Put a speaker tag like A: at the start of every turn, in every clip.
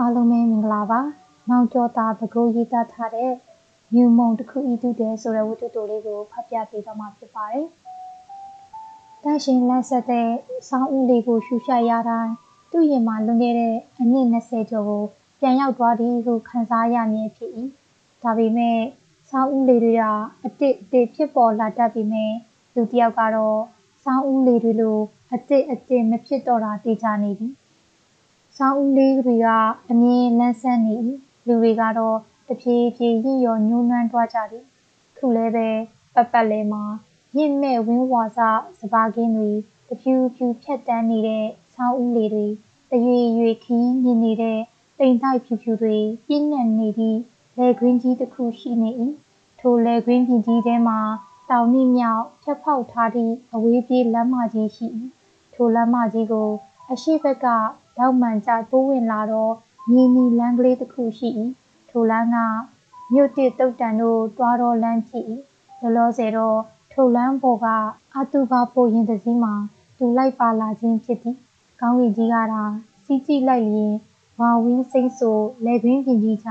A: အားလုံးပဲမင်္ဂလာပါ။မောင်ကျော်တာပကိုးရေးသားထားတဲ့မြူမုံတစ်ခုဤတူတဲ့ဆိုတဲ့ဝတ္ထုတိုလေးကိုဖတ်ပြပေးတော့မှာဖြစ်ပါတယ်။တန့်ရှင်လက်ဆက်တဲ့ဆောင်းဦးလေးကိုရှူရှိုက်ရတိုင်းသူ့ရင်မှာလွန်ခဲ့တဲ့အနည်း20ကျော်ကိုပြန်ရောက်သွားသည်ဟုခံစားရမည်ဖြစ်၏။ဒါပေမဲ့ဆောင်းဦးလေးတွေကအတစ်အတစ်ဖြစ်ပေါ်လာတတ်ပေမဲ့လူတစ်ယောက်ကတော့ဆောင်းဦးလေးတွေလိုအတစ်အတစ်မဖြစ်တော့တာသိကြနေသည်။ ဆောင်းဦးလေးတွေကအမြင်လန်းဆန်းနေ၏လူတွေကတော့တဖြည်းဖြည်းရင့်ရော်ညှိုးနှွမ်းသွားကြသည်ခုလည်းပဲပတ်ပတ်လဲမှာရင့်မဲ့ဝင်းဝါစစပါးကင်းတွေတဖြူဖြူဖြတ်တန်းနေတဲ့ဆောင်းဦးလေးတွေတရွေရွေခင်းမြင်နေတဲ့တိမ်တိုက်ဖြူဖြူတွေပြင်းနေနေသည့်လေကွင်းကြီးတစ်ခုရှိနေ၏ထိုလေကွင်းပြင်ကြီးထဲမှာတောင်နှင့်မြောက်ဖြတ်ဖောက်ထားသည့်အဝေးပြေးလမ်းမကြီးရှိ၏ထိုလမ်းမကြီးကို အရှိဘက်က လောက်မှန်ကျတိုးဝင်လာတော့မြင်းနီလမ်းကလေးတစ်ခုရှိ၏ထိုလမ်းကမြို့တစ်တုတ်တန်တို့တွားတော့လမ်းဖြစ်၏လောလောဆယ်တော့ထိုလမ်းပေါ်ကအတူပါပိုရင်တစည်းမှာသူလိုက်ပါလာခြင်းဖြစ်သည်ကောင်းကင်ကြီးကသာစီးကြည့်လိုက်ရင်ဝါဝင်းစိမ့်ဆိုလေကွင်းပြင်ကြီးချ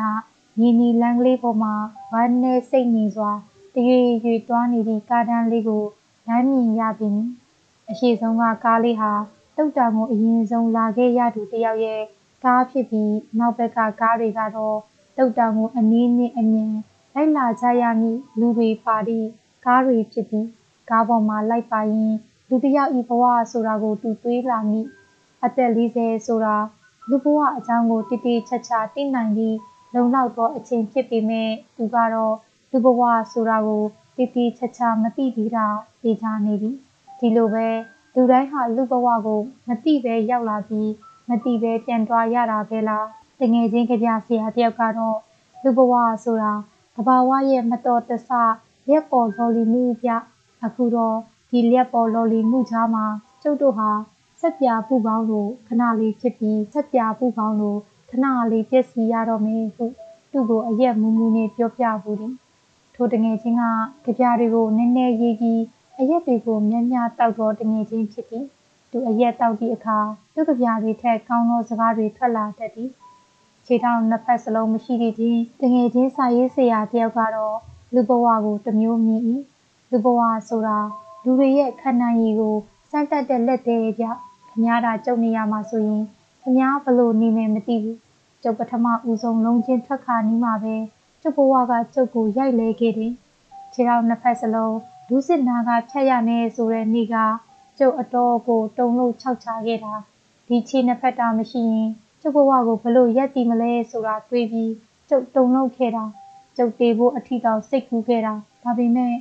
A: မြင်းနီလမ်းကလေးပေါ်မှာဝမ်းနဲ့စိတ်ငြိမ်စွာတရွေရွေတွားနေသည့်ကားတန်းလေးကိုလမ်းမြင်ရပြီအရှိဆုံးကကားလေးဟာ တုတ်တံကိုအရင်ဆုံးလာခဲ့ရသူတယောက်ရဲ့ကားဖြစ်ပြီးနောက်ဘက်ကကားတွေကတော့တုတ်တံကိုအနည်းနဲ့အမြင်လိုက်လာကြရမည့်လူတွေပါသည့်ကားတွေဖြစ်ပြီးကားပေါ်မှာလိုက်ပါရင်လူတယောက်ဤဘဝဆိုတာကိုသူတွေးလာမိအသက်40ဆိုတာလူဘဝအကြောင်းကိုတိတိကျကျသိနိုင်သည့်လုံလောက်သောအချိန်ဖြစ်ပေမဲ့သူကတော့လူဘဝဆိုတာကိုတိတိကျကျမသိသေးတာသိကြနေပြီဒီလိုပဲ လူတိုင်းဟာလူဘဝကိုမသိပဲရောက်လာပြီးမသိပဲပြန်သွားရတာပဲလားတငယ်ချင်းကြပြဆရာတယောက်ကတော့လူဘဝဆိုတာတဘာဝရဲ့မတော်တဆရက်ပေါ်လော်လီမှုပြအခုတော့ဒီလက်ပေါ်လော်လီမှုချားမှာကျုပ်တို့ဟာဆက်ပြပူပေါင်းလို့ခဏလေးဖြစ်ပြီးဆက်ပြပူပေါင်းလို့ခဏလေးပြည့်စည်ရတော့မယ်ဟုသူ့ကိုအရက်မူးမူးနဲ့ပြောပြဘူးတယ်ထိုတငယ်ချင်းကကြပြတွေကိုနည်းနည်းရေးပြီး အရက်တွေကိုများများတောက်တော့တငယ်ချင်းဖြစ်သည်သူအရက်တောက်သည့်အခါသူ့ကြပြတွေထက်ကောင်းသောစကားတွေထွက်လာတတ်သည်ခြေထောက်နှစ်ဖက်စလုံးမရှိသည့်ချင်းတငယ်ချင်းစာရေးဆရာတယောက်ကတော့လူဘဝကိုတမျိုးမြင်၏လူဘဝဆိုတာလူတွေရဲ့ခန္ဓာရည်ကိုစမ်းတက်တဲ့လက်သေးကြခမားတာကြုံနေရမှာဆိုရင်ခမားဘလို့နေမယ်မသိဘူးကျုပ်ပထမဦးဆုံးလုံးချင်းထွက်ခါနီးမှာပဲကျုပ်ဘဝကကျုပ်ကိုရိုက်လဲခဲ့တယ်ခြေထောက်နှစ်ဖက်စလုံး ဒုစစ်နာကဖြတ်ရမယ်ဆိုတဲ့နေ့ကကျုပ်အတော်ကိုတုံလို့ခြောက်ချခဲ့တာဒီခြေနှစ်ဖက်တာမရှိရင်ကျုပ်ဘဝကိုဘလို့ရက်တည်မလဲဆိုတာတွေးပြီးကျုပ်တုံလို့ခဲ့တာကျုပ်တေဖို့အထီတောင်စိတ်ကူးခဲ့တာဒါပေမဲ့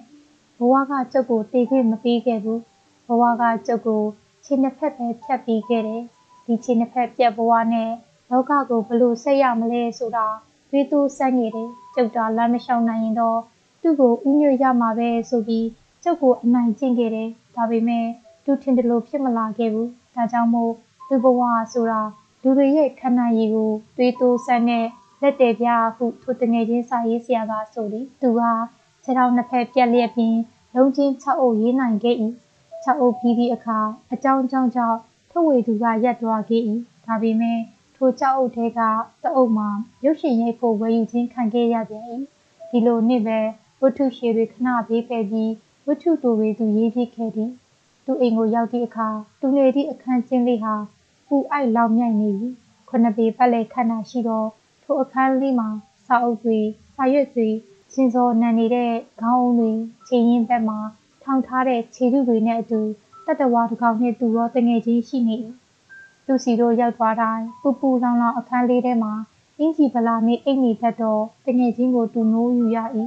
A: ဘဝကကျုပ်ကိုတေခွင့်မပေးခဲ့ဘူးဘဝကကျုပ်ကိုခြေနှစ်ဖက်ပဲဖြတ်ပြီးခဲ့တယ်ဒီခြေနှစ်ဖက်ပြတ်ဘဝနဲ့လောကကိုဘလို့ဆက်ရမလဲဆိုတာတွေးတူးစမ်းနေတယ်ကျုပ်တာလမ်းမလျှောက်နိုင်ရင်တော့ သူ့ကိုဥညွတ်ရမှာပဲဆိုပြီးကျုပ်ကိုအနိုင်ကျင့်ခဲ့တယ်။ဒါပေမဲ့သူထင်တယ်လို့ဖြစ်မလာခဲ့ဘူး။ဒါကြောင့်မို့လူဘဝဆိုတာလူတွေရဲ့ခန္ဓာရည်ကိုတွေးတိုးဆန်းတဲ့လက်တယ်ပြဟုထိုတငယ်ချင်းစာရေးဆရာကဆိုသည်။သူကခြေထောက်နှစ်ဖက်ပြက်လျက်ပြီးလုံးချင်း6အုပ်ရေးနိုင်ခဲ့၏။6အုပ်ပြီးသည့်အခါအကြောင်းကြောင့်ကြောင့်ထုတ်ဝေသူကရက်သွားခဲ့၏။ဒါပေမဲ့ထို6အုပ်ထဲကတအုပ်မှာရုပ်ရှင်ရိုက်ဖို့ဝယ်ယူခြင်းခံခဲ့ရပြန်၏။ဒီလိုနှစ်ပဲ ဝတ္ထုရှည်တွေခဏဘေးဖယ်ပြီးဝတ္ထုတူတွေသူရေးဖြစ်ခဲ့သည်သူအိမ်ကိုရောက်သည့်အခါသူနေသည့်အခန်းချင်းလေးဟာပူအိုက်လောင်မြိုက်နေပြီခုနှစ်ပေပတ်လည်ခန္ဓာရှိသောထိုအခန်းလေးမှာစာအုပ်တွေစာရွက်တွေရှင်စောနံနေတဲ့ခေါင်းအုံးတွေခြေရင်းဘက်မှာထောင်ထားတဲ့ခြေထုတွေနဲ့အတူတတဝါတစ်ကောင်နှင့်သူရောတငယ်ချင်းရှိနေ၏သူစီတို့ရောက်သွားတိုင်းပူပူလောင်လောင်အခန်းလေးထဲမှာအင်ကြီးဗလာနှင့်အိမ်ကြီးဘက်တော့တငယ်ချင်းကိုသူနိုးယူရ၏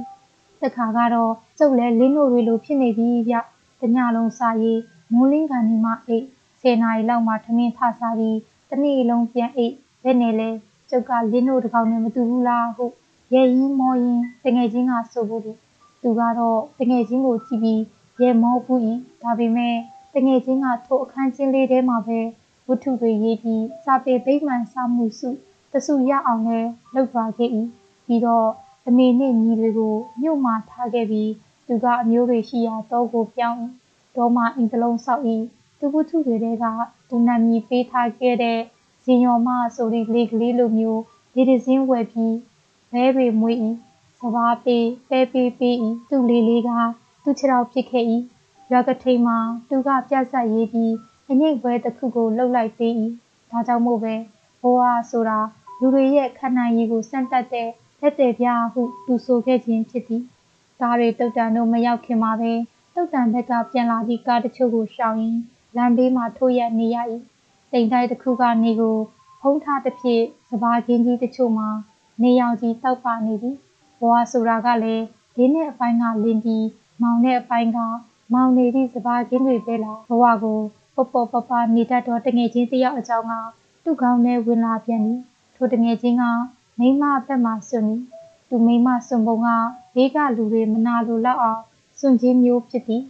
A: တခါကတော့ကျုပ်လည်းလင်းတို့တွေလိုဖြစ်နေပြီဗျတညလုံးစာရေးမိုးလင်းကန်ဒီမှအိတ်ဆယ်နာရီလောက်မှထမင်းထစားပြီးတနေ့လုံးပြန်အိတ်ဘယ်နဲ့လဲကျုပ်ကလင်းတို့တကောင်နဲ့မတူဘူးလားဟုရဲရင်မောရင်တငယ်ချင်းကဆိုဘူးသူသူကတော့တငယ်ချင်းကိုကြည့်ပြီးရဲမောဘူးဤဒါပေမဲ့တငယ်ချင်းကထိုအခန်းချင်းလေးထဲမှာပဲဝတ္ထုတွေရေးပြီးစာပေဗိမှန်စာမှုစုတစုရအောင်လဲလုပ်သွားခဲ့၏ပြီးတော့ အမေနှင့်ညီတွေကိုမြို့မှာထားခဲ့ပြီးသူကအမျိုးတွေရှိရာတောကိုပြောင်းဒေါ်မအင်တလုံးဆောက်၏သူဝတ္ထုတွေတဲကသူနာမည်ပေးထားခဲ့တဲ့ဇရင်ရော်မဆိုဒီလေကလေးလိုမျိုးလေတစင်းဝယ်ပြီးဘဲတွေမွေး၏စဘာပေးပဲပေးပေး၏သူ့လေးလေးကသူ့ခြေထောက်ပစ်ခဲ့၏ရွာကထိန်မှာသူကပြတ်ဆက်ရေးပြီးအငိတ်ပွဲတစ်ခုကိုလှုပ်လိုက်သေး၏ဒါကြောင့်မို့ပဲဘဝဆိုတာလူတွေရဲ့ခန္ဓာရည်ကိုစန့်တက်တဲ့ လက်တယ်ပြဟုသူဆိုခဲ့ခြင်းဖြစ်သည်ဒါတွေတုတ်တန်တို့မရောက်ခင်မှာပဲတုတ်တန်ဘက်ကပြန်လာသည့်ကားတချို့ကိုရှောင်ရင်းလမ်းဘေးမှာထိုးရက်နေရ၏တိမ်တိုက်တစ်ခုကနေကိုဖုံးထားတစ်ဖြစ်စဘာကင်းကြီးတချို့မှာနေရောင်ကြီးတောက်ပါနေသည်ဘဝဆိုတာကလည်းလင်းတဲ့အပိုင်းကလင်းပြီးမောင်တဲ့အပိုင်းကမောင်နေသည့်စဘာကင်းတွေပဲလားဘဝကိုပပပပနေတတ်တော့တငယ်ချင်းတယောက်အကြောင်းကသူ့ကောင်းနဲ့ဝင်လာပြန်သည်ထိုတငယ်ချင်းက မိမဘက်မှစွန့်သည်သူမိမစွန့်ပုံကဘေးကလူတွေမနာလိုလောက်အောင်စွန့်ခြင်းမျိုးဖြစ်သည်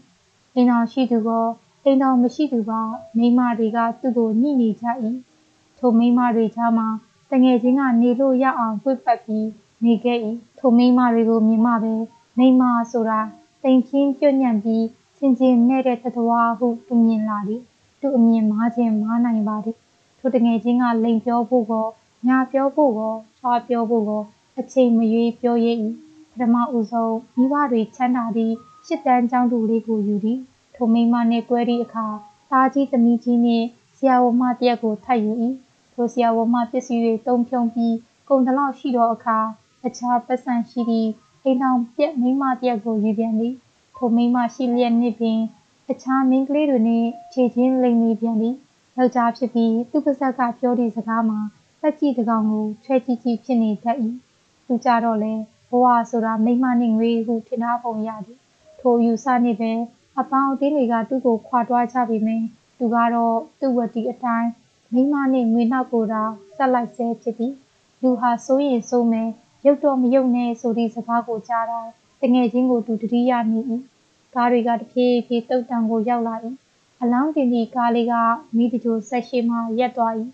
A: အိမ်တော်ရှိသူကအိမ်တော်မရှိသူကမိမတွေကသူ့ကိုညှိနေကြ၏ထိုမိမတွေကြားမှာတငယ်ချင်းကနေလို့ရအောင်ပြတ်ပတ်ပြီးနေခဲ့၏ထိုမိမတွေကိုမြင်မှပဲမိမဆိုတာတိမ်ချင်းပြညံ့ပြီးချင်းချင်းနဲ့တဲ့တတဝါဟုသူမြင်လာသည်သူအမြင်မားခြင်းမားနိုင်ပါသည်ထိုတငယ်ချင်းကလိန်ပြောဖို့ကောညာပြောဖို့ကော ချွားပြောဖို့ကောအချိန်မရွေးပြောရည်ပထမဦးဆုံးမိဘတွေချမ်းသာသည့်ရှစ်တန်းကျောင်းသူလေးကိုယူသည်ထိုမိမနှင့်ကွဲသည့်အခါသားကြီးသမီးကြီးနှင့်ဆရာဝန်မတယောက်ကိုထပ်ယူ၏ထိုဆရာဝန်မပစ္စည်းတွေတုံးဖြုံပြီးကုန်တလောက်ရှိသောအခါအခြားပတ်စံရှိသည့်အိမ်တော်ပြက်မိမတယောက်ကိုယူပြန်သည်ထိုမိမရှိလျက်နှင့်ပင်အခြားမင်းကလေးတွေနှင့်ခြေချင်းလိမ်နေပြန်သည်ယောက်ျားဖြစ်ပြီးသူ့ပါဇက်ကပြောသည့်စကားမှာ တက်ကြည့်တကောင်ကိုချဲကြည့်ကြည့်ဖြစ်နေတတ်၏သူကြတော့လေဘဝဆိုတာမိမနှင့်ငွေဟုထင်ထားပုံရသည်ထိုယူဆနှင့်ပင်အပေါင်းအသင်းတွေကသူ့ကိုခွာတွားကြပြီမင်းသူကတော့သူ့ဝတီအတိုင်းမိမနှင့်ငွေနောက်ကိုသာဆက်လိုက်ဆဲဖြစ်သည်လူဟာစိုးရင်စိုးမယ်ရုပ်တော့မရုပ်နဲ့ဆိုသည့်စကားကိုကြားတိုင်းတငယ်ချင်းကိုသူတတိယနေ၏ကားတွေကတဖြည်းဖြည်းတုတ်တံကိုရောက်လာ၏အလောင်းတင်သည့်ကားလေးကမိတချို့ဆက်ရှိမှရက်သွား၏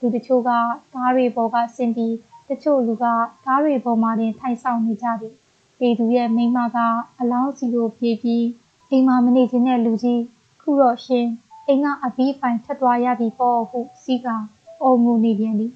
A: လူတချို့ကကားတွေပေါ်ကဆင်းပြီးတချို့လူကကားတွေပေါ်မှာတင်ထိုင်ဆောင်နေကြသည်ပေသူရဲ့မိမကအလောင်းစီကိုပြေးပြီးအိမ်မှာမနေခြင်းတဲ့လူကြီးခုတော့ရှင်အိမ်ကအဘီးပိုင်ထက်သွားရပြီပေါ့ဟုစီးကအုံငူနေပြန်သည်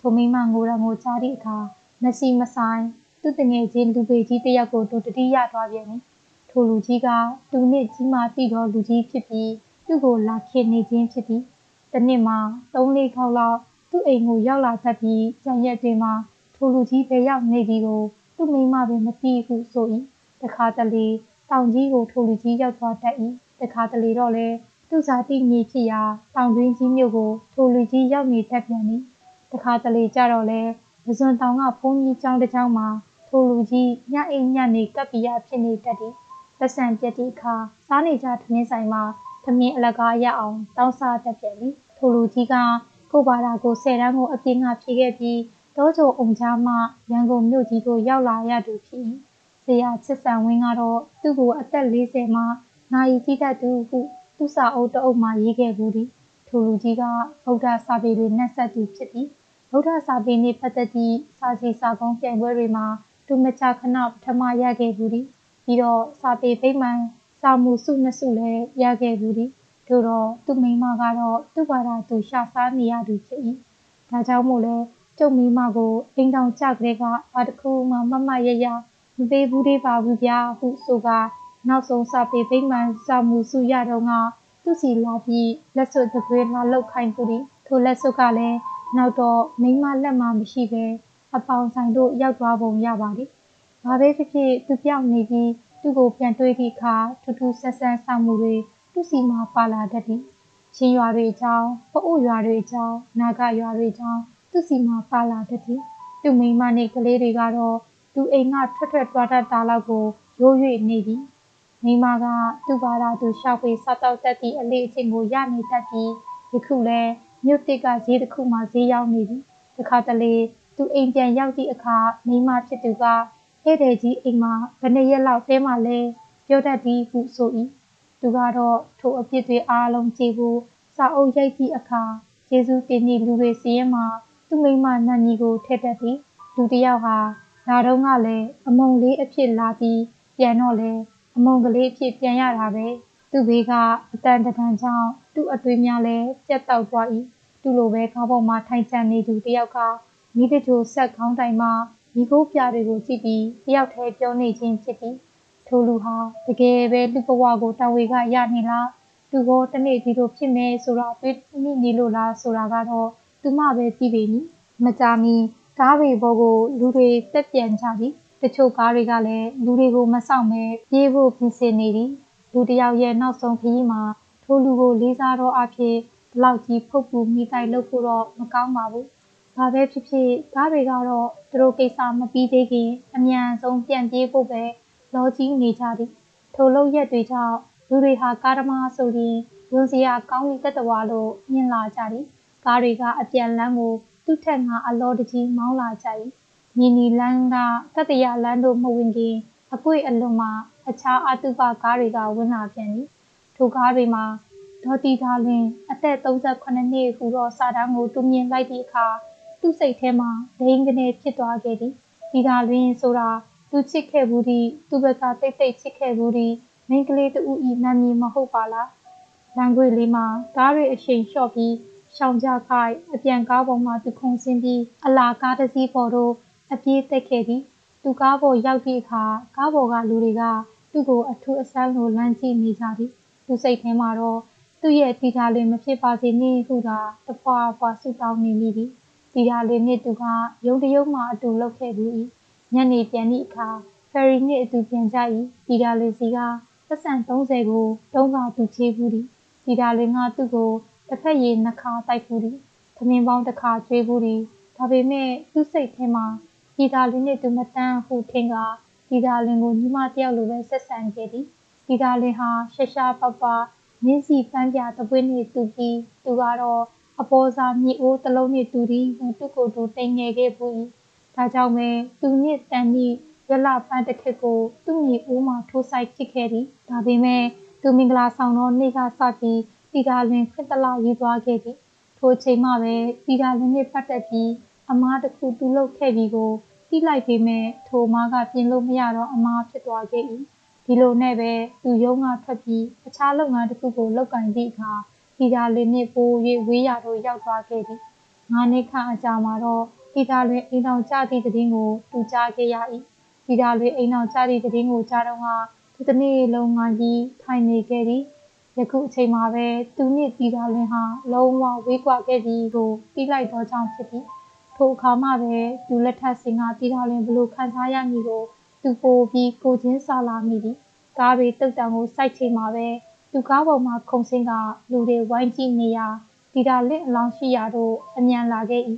A: ထိုမိမငိုရငိုကြားသည့်အခါမစီမဆိုင်သူ့တငယ်ချင်းလူပေကြီးတယောက်ကိုသူတတိယသွားပြန်သည်ထိုလူကြီးကသူနှင့်ကြီးမားသည့်သောလူကြီးဖြစ်ပြီးသူ့ကိုလာခင်နေခြင်းဖြစ်သည်။ တစ်နှစ်မှာ၃-၄ခေါက်လောက်သူ့အိမ်ကိုရောက်လာတတ်ပြီးကြံရက်တွေမှာထိုလူကြီးပဲရောက်နေသည်ကိုသူ့မိမပင်မသိဟုဆို၏။တခါတလေတောင်ကြီးကိုထိုလူကြီးရောက်သွားတတ်၏။တခါတလေတော့လည်းသူ့ဇာတိမြေဖြစ်ရာတောင်တွင်းကြီးမြို့ကိုထိုလူကြီးရောက်နေတတ်ပြန်သည်။တခါတလေကြတော့လည်းပဇွန်တောင်ကဘုန်းကြီးကျောင်းတစ်ကျောင်းမှာထိုလူကြီးညအိမ်ညနေကပ်ပြရဖြစ်နေတတ်သည်။လက်ဆံပြက်တဲ့အခါစားနေကြထမင်းဆိုင်မှာ သမင်းအလကားရအောင်တောင်းစားတတ်ပြန်သည်ထိုလူကြီးကကိုဘာသာကိုဆယ်တန်းကိုအပြင်းကဖြေခဲ့ပြီးတောချိုအုံချားမှရန်ကုန်မြို့ကြီးကိုရောက်လာရသူဖြစ်၏ဇေယချစ်ဆန်ဝင်းကတော့သူ့ကိုအသက်40မှနိုင်ကြီးတတ်သူဟုသူ့စာအုပ်တအုပ်မှရေးခဲ့ဘူးသည်ထိုလူကြီးကဗုဒ္ဓစာပေတွေနှက်ဆက်သူဖြစ်သည်ဗုဒ္ဓစာပေနှင့်ပတ်သက်သည့်စာစီစာကုန်းပြိုင်ပွဲတွေမှာသူမချခဏပထမရခဲ့ဘူးသည်ပြီးတော့စာပေဗိမာန် စာမှုစုနှစ်စုလည်းရခဲ့ဘူးသည်တို့တော့သူ့မိမကတော့သူ့ဘာသာသူရှာစားနေရသူဖြစ်၏ဒါကြောင့်မို့လဲကျုပ်မိမကိုအိမ်တောင်ကြကလေးကဘာတစ်ခုမှမမရရမပေးဘူးသေးပါဘူးဗျာဟုဆိုကနောက်ဆုံးစာပေဗိမာန်စာမှုစုရတော့ကသူ့စီလာပြီးလက်စွပ်တပွေးလာလောက်ခိုင်းသူသည်ထိုလက်စွပ်ကလည်းနောက်တော့မိမလက်မှမရှိပဲအပေါင်ဆိုင်တို့ရောက်သွားပုံရပါသည်ဘာပဲဖြစ်ဖြစ်သူပြောင်းနေပြီး သူ့ကိုပြန်တွေ့သည့်အခါထူးထူးဆန်းဆန်းဆောင်မှုတွေသူ့စီမှာပါလာတတ်သည်ချင်းရွာတွေအကြောင်းပအို့ရွာတွေအကြောင်းနာဂရွာတွေအကြောင်းသူ့စီမှာပါလာတတ်သည်သူ့မိမနဲ့ကလေးတွေကတော့သူအိမ်ကထွက်ထွက်သွားတတ်တာလောက်ကိုရိုး၍နေသည်မိမကသူ့ဘာသာသူရှောက်ပြီးစားတော့တတ်သည့်အလေးအကျင့်ကိုရနေတတ်ပြီးယခုလဲမြို့တစ်ကဈေးတစ်ခုမှဈေးရောက်နေသည်တခါတလေသူအိမ်ပြန်ရောက်သည့်အခါမိမဖြစ်သူက ဧည့်သည်ကြီးအိမ်မှာဘယ်နှစ်ရက်လောက်တဲမှလဲပြောတတ်သည်ဟုဆို၏သူကတော့ထိုအပြစ်တွေအားလုံးကြည့်ဖို့စာအုပ်ရိုက်သည့်အခါယေရှုတင်သည့်လူတွေစီးရင်မှာသူ့မိမနန်ကြီးကိုထည့်တတ်သည်လူတစ်ယောက်ဟာလာတော့ကလည်းအမုံလေးအဖြစ်လာပြီးပြန်တော့လေအမုံကလေးအဖြစ်ပြန်ရတာပဲသူ့ဘေးကအတန်တန်ကြောင့်သူ့အတွေးများလည်းပြတ်တောက်သွား၏သူသူ့လိုပဲခေါင်းပေါ်မှာထိုင်ချန်နေသူတယောက်ကမိတချိုဆက်ခေါင်းတိုင်မှာ မိခိုးပြတွေကိုကြည့်ပြီးတယောက်တည်းပြောနေခြင်းဖြစ်သည်ထိုလူဟာတကယ်ပဲလူဘဝကိုတဝေကရနေလားသူကတနေ့ဒီလိုဖြစ်မယ်ဆိုတာတွေးမိနေလို့လားဆိုတာကတော့သူမှပဲသိပေမည်မကြမီကားတွေဘောကိုလူတွေတက်ပြန်ကြသည်တချို့ကားတွေကလည်းလူတွေကိုမဆောင်ပဲပြေးဖို့ပြင်ဆင်နေသည်လူတယောက်ရဲ့နောက်ဆုံးခရီးမှာထိုလူကိုလေးစားတော့အဖြစ်ဒီလောက်ကြီးဖုတ်ပူမိတိုက်လုပ်ဖို့တော့မကောင်းပါဘူး။ ဘာပဲဖြစ်ဖြစ်ကားတွေကတော့သူတို့ကိစ္စမပြီးသေးခင်အမြန်ဆုံးပြန်ပြေးဖို့ပဲလောကြီးနေကြသည်။ထိုလုံရက်တွေကြောင့်လူတွေဟာကားသမားဆိုရင်ဝန်စရာကောင်းတဲ့တဝါလို့မြင်လာကြသည်။ကားတွေကအပြန်လန်းကိုသူ့ထက်ငါအလောတကြီးမောင်းလာကြ၏။မြင်းနီလန်းကတတရလန်းတို့မဝင်ခင်အကွေ့အလွန်မှာအခြားအတုပကားတွေကဝင်လာပြန်သည်။ထိုကားတွေမှာဒေါ်တီဒါလင်အသက်38နှစ်ဟူသောစာတန်းကိုတူမြင်လိုက်သည့်အခါ သူ့စိတ်ထဲမှာဒိန်းကနေဖြစ်သွားခဲ့သည်။ဒီဒါလင်ဆိုတာသူချစ်ခဲ့ဘူးသည်သူ့ဘက်ကတိတ်တိတ်ချစ်ခဲ့ဘူးသည်မိန်းကလေးတူဤနာမည်မဟုတ်ပါလား။လမ်းခွေလေးမှာကားတွေအရှိန်လျှော့ပြီးရှောင်ကြခိုက်အပြန်ကားပေါ်မှာသူခုန်ဆင်းပြီးအလာကားတစ်စီးပေါ်သို့အပြေးတက်ခဲ့သည်သူကားပေါ်ရောက်သည့်အခါကားပေါ်ကလူတွေကသူ့ကိုအထူးအဆန်းလိုလမ်းကြည့်နေကြသည်သူစိတ်ထဲမှာတော့သူ့ရဲ့တီတာလေးမဖြစ်ပါစေနှင့်ဟုသာတဖွာဖွာဆူတောင်းနေမိသည် တီတာလေးနှင့်သူကရုံတရုံမှအတူလှုပ်ခဲ့သူ၏ညနေပြန်သည့်အခါဖယ်ရီနှင့်အတူပြန်ကြ၏တီတာလေးစီကသက်ဆန်30ကိုတုံးကသူချေးဘူးသည်တီတာလေးကသူ့ကိုတစ်ဖက်ရည်နှခါတိုက်ဘူးသည်သမင်းပေါင်းတစ်ခါကျွေးဘူးသည်ဒါပေမဲ့သူ့စိတ်ထဲမှာတီတာလေးနှင့်သူမတန်းဟုထင်ကတီတာလင်ကိုညီမတယောက်လိုပဲဆက်ဆံခဲ့သည်တီတာလင်ဟာရှရှာပပမြင်းစီပန်းပြတပွေးနှင့်တူပြီးသူကတော့ အပေါ်စာမြေအိုးတစ်လုံးနှင့်တူသည်ဟူသူ့ကိုယ်သူတိမ်ငယ်ခဲ့ဘူး၏ဒါကြောင့်ပဲသူနှင့်တန်သည့်ရလပန်းတစ်ခက်ကိုသူ့မြေအိုးမှာထိုးဆိုင်ဖြစ်ခဲ့သည်ဒါပေမဲ့သူမင်္ဂလာဆောင်သောနေ့ကစပြီးတီတာလင်ခွင့်တလယူသွားခဲ့သည်ထိုအချိန်မှပဲတီတာလင်နှင့်ပတ်သက်ပြီးအမားတစ်ခုသူလုပ်ခဲ့ပြီးကိုတိလိုက်ပေမဲ့ထိုမားကပြင်လို့မရတော့အမားဖြစ်သွားခဲ့၏ဒီလိုနဲ့ပဲသူရုံးကထွက်ပြီးအခြားလုပ်ငန်းတစ်ခုကိုလုပ်ကင်သည့်အခါ တီတာလင်နှင့်ပို၍ဝေးရသို့ရောက်သွားခဲ့သည်ငါးနှစ်ခန့်အကြာမှာတော့တီတာလွင်အိမ်တော်ကြသည့်တည်င်းကိုသူကြားခဲ့ရ၏တီတာလွင်အိမ်တော်ကြသည့်တည်င်းကိုကြားတော့ကသူတစ်နေ့လုံးငါကြီးထိုင်နေခဲ့သည်ယခုအချိန်မှာပဲသူနှင့်တီတာလွင်ဟာလုံးဝဝေးကွာခဲ့သည်ကိုသိလိုက်သောကြောင့်ဖြစ်သည်ထိုအခါမှပဲသူလက်ထပ်စင်ကတီတာလွင်ဘလို့ခံစားရမည်ကိုသူပိုပြီးကိုချင်းစာလာမိသည်ကားတွေတုတ်တံကိုစိုက်ချိန်မှာပဲ သူကားပေါ်မှာခုံစင်းကလူတွေဝိုင်းကြည့်နေရာတီတာလင့်အလောင်းရှိရာတို့အမြန်လာခဲ့၏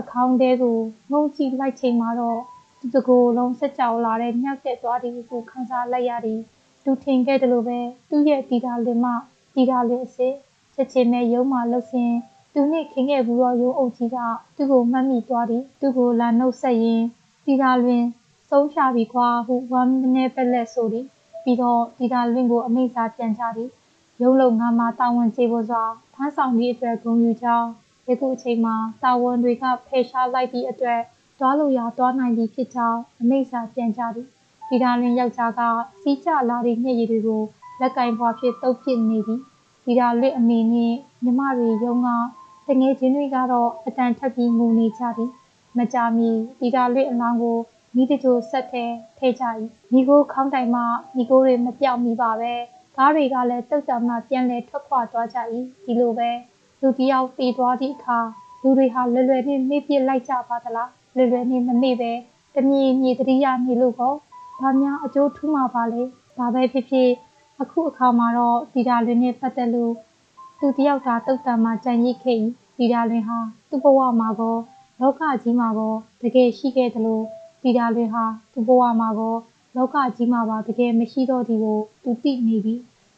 A: အခေါင်းတဲကိုငုံကြည့်လိုက်ချိန်မှာတော့သူတကိုယ်လုံးဆက်ကြောလာတဲ့မြောက်တဲ့သွားသည်ကိုခံစားလိုက်ရသည်သူထင်ခဲ့တယ်လို့ပဲသူ့ရဲ့တီတာလင်မတီတာလင်အစ်ချက်ချင်းနဲ့ရုံးမှလှုပ်ဆင်းသူနှင့်ခင်ခဲ့ဘူးတော့ရုံးအုပ်ကြီးကသူ့ကိုမှတ်မိသွားသည်သူ့ကိုလာနှုတ်ဆက်ရင်းတီတာလွင်ဆုံးရှာပြီကွာဟုဝမ်းနဲ့ပက်လက်ဆိုသည် ပြီးတော့တီတာလွင်ကိုအမိစာပြန်ချသည်ရုံးလုံငါမှာတာဝန်ကျေပေါ်စွာဖမ်းဆောင်သည့်အတွက်ဂုဏ်ယူကြောင်းယခုအချိန်မှာတာဝန်တွေကဖယ်ရှားလိုက်သည့်အတွက်သွားလို့ရသွားနိုင်ပြီဖြစ်ကြောင်းအမိစာပြန်ချသည်တီတာလွင်ယောက်ျားကစီးကျလာသည့်မျက်ရည်တွေကိုလက်ကင်ဘွားဖြစ်တုပ်ဖြစ်နေသည်တီတာလွင်အမေနှင့်မြမတွေရုံးကတငယ်ချင်းတွေကတော့အတန်ထပ်ပြီးငိုနေကြသည်မကြမီတီတာလွင်အလောင်းကို မိတချိုဆက်ထဲထဲကြ၏မိကိုခေါင်းတိုင်မှမိကိုတွေမပြောက်မိပါပဲကားတွေကလည်းတုတ်တံမှပြန်လဲထွက်ခွာသွားကြ၏ဒီလိုပဲလူတယောက်တည်သွားသည့်အခါလူတွေဟာလွယ်လွယ်နဲ့မေ့ပြစ်လိုက်ကြပါသလားလွယ်လွယ်နဲ့မမေ့ပဲတမီမြေတရိယာနေလို့ကောဘာများအကျိုးထူးမှာပါလဲဒါပဲဖြစ်ဖြစ်အခုအခါမှာတော့ဒီတာလွင်နဲ့ပတ်သက်လို့သူတယောက်သာတုတ်တံမှကြံ့ရစ်ခဲ့၏ဒီတာလွင်ဟာသူ့ဘဝမှာကောလောကကြီးမှာကောတကယ်ရှိခဲ့တယ်လို့ တီတာလွင်ဟာသူ့ဘဝမှာကောလောကကြီးမှာပါတကယ်မရှိတော့ဒီကိုသူသိနေပြီ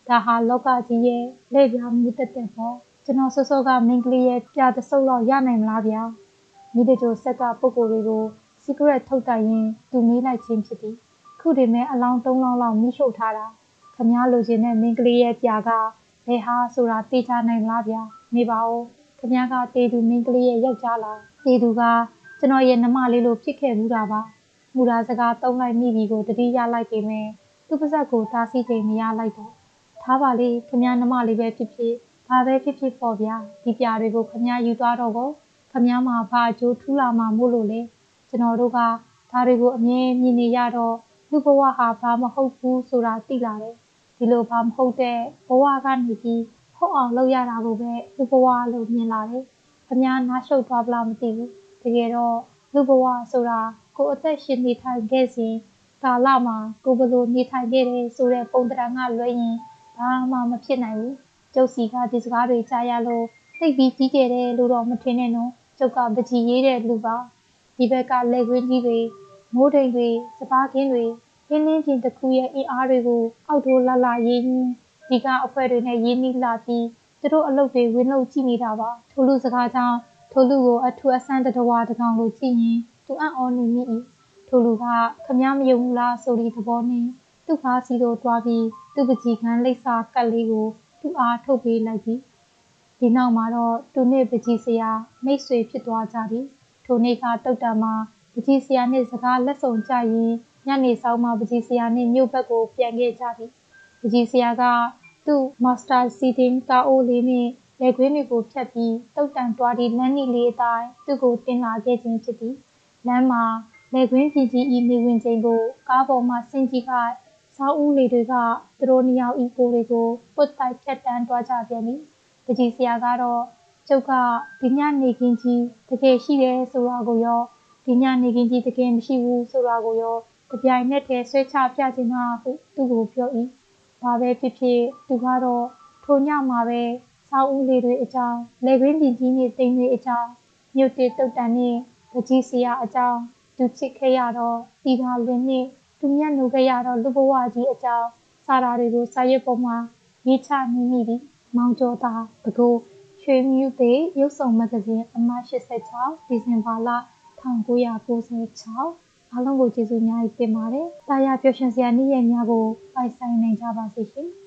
A: ဒါဟာလောကကြီးရဲ့လက်ပြမှုတက်တက်ပေါ့ကျွန်တော်စောစောကမင်းကလေးရဲ့ပြတဆုပ်လောက်ရနိုင်မလားဗျာမိတဲ့ကျိုးဆက်ကပုံကိုယ်တွေကို secret ထုတ်တိုင်ရင်သူမေးလိုက်ခြင်းဖြစ်သည်ခုဒီမဲ့အလောင်း၃လောင်းလောက်မိရှုပ်ထားတာခမားလိုချင်တဲ့မင်းကလေးရဲ့ပြာကဘယ်ဟာဆိုတာသိချနိုင်မလားဗျာနေပါဦးခမားကတေသူမင်းကလေးရဲ့ယောက်ျားလားတေသူက ကျွန်တော်ရဲ့နှမလေးလိုဖြစ်ခဲ့မှုတာပါမူရာစကားတုံးလိုက်မိပြီကိုတတိရလိုက်ပေမဲ့သူ့ပါဇက်ကိုတားဆီးချိန်မရလိုက်တော့ထားပါလေခမည်းနှမလေးပဲဖြစ်ဖြစ်ဘာဘာပဲဖြစ်ဖြစ်ပေါ့ဗျာဒီပြာတွေကိုခမည်းယူသွားတော့ကိုခမည်းမှာဘာအကျိုးထူးလာမှာမို့လို့လေကျွန်တော်တို့ကဒါတွေကိုအမြဲမြင်နေရတော့လူဘဝဟာဘာမဟုတ်ဘူးဆိုတာသိလာတယ်ဒီလိုဘာမဟုတ်တဲ့ဘဝကနေပြီးဟုတ်အောင်လုပ်ရတာကိုပဲလူဘဝလို့မြင်လာတယ်ခမည်းနားရှုပ်သွားပလားမသိဘူး တကယ်တော့လူဘဝဆိုတာကိုအသက်ရှင်နေထိုင်ခဲ့စဉ်ကာလမှာကိုဘလို့နေထိုင်ခဲ့တယ်ဆိုတဲ့ပုံတံကလွှဲရင်ဘာမှမဖြစ်နိုင်ဘူးကျုပ်စီကဒီစကားတွေကြားရလို့သိပြီးကြီးကျယ်တယ်လို့တော့မထင်နဲ့နော်ကျုပ်ကပကြီးရေးတဲ့လူပါဒီဘက်ကလက်ခွင်းကြီးတွေမိုးတိမ်တွေစပားခင်းတွေရင်းနှင်းပြင်တစ်ခုရဲ့အင်အားတွေကိုအောက်ထိုးလှလှရင်းဒီကအဖွဲတွေနဲ့ရင်းနှီးလာပြီးသူတို့အလုပ်တွေဝင်လုပ်ကြည့်နေတာပါထိုလူစကားကြောင့် ထိုလူကိုအထူးအဆန်းတဝါတကောင်လိုကြည့်ရင်သူအံ့ဩနေမိ၏ထိုလူကခမည်းမယုံဘူးလားဆိုပြီးသဘောနဲ့သူ့ကားစီတို့တွားပြီးသူ့ပကြီးကန်းလိပ်စာကတ်လေးကိုသူ့အားထုတ်ပေးလိုက်သည်ဒီနောက်မှာတော့သူနှင့်ပကြီးစရာမိတ်ဆွေဖြစ်သွားကြသည်ထိုနေ့ကတုတ်တံမှာပကြီးစရာနှင့်စကားလက်ဆောင်ကြရင်ညနေဆောင်မှာပကြီးစရာနှင့်မြို့ဘက်ကိုပြန်ခဲ့ကြသည်ပကြီးစရာကသူ့မာစတာစီတင်ကာအိုလေးနှ င့်လက်ခွင်းတွေကိုဖြတ်ပြီးတုတ်တံတွားသည့်လမ်းနီလေးအတိုင်းသူ့ကိုတင်လာခဲ့ခြင်းဖြစ်သည်လမ်းမှာလက်ခွင်းပြည်ကြီးဤနေဝင်ချိန်ကိုကားပေါ်မှဆင်းကြီးကစောင်းဦးလေးတွေကသူတို့နှစ်ယောက်ဤကိုတွေကိုပုတ်တိုက်ဖြတ်တန်းသွားကြပြန်သည်ပကြီးစရာကတော့ကျုပ်ကဒီညနေခင်းကြီးတကယ်ရှိတယ်ဆိုတာကိုရောဒီညနေခင်းကြီးတကယ်မရှိဘူးဆိုတာကိုရောကြပြိုင်နဲ့တည်းဆွဲချပြခြင်းဟာဟုသူ့ကိုပြော၏ဘာပဲဖြစ်ဖြစ်သူကတော့ထိုညမှာပဲ စောင်းဦးလေးတွေအကြောင်းလက်ခွင်းပြည်ကြီးနဲ့တိမ်တွေအကြောင်းမြို့တေတုတ်တန်နဲ့ပကြီးစရာအကြောင်းသူချစ်ခဲ့ရတော့ဒီသာလွင်နဲ့သူမြတ်နိုခဲ့ရတော့လူဘဝကြီးအကြောင်းစာရာတွေကိုစာရွက်ပေါ်မှာရေးချနေမိသည်မောင်ကျော်သာဘကိုရွှေမြူသေးရုပ်ဆောင်မဂ္ဂဇင်းအမှတ်86ဒီဇင်ဘာလ1996အားလုံးကိုကျေးဇူးများတင်ပါတယ်။တာယာပျော်ရွှင်စရာနေ့ရက်များကိုပိုင်ဆိုင်နိုင်ကြပါစေရှင်။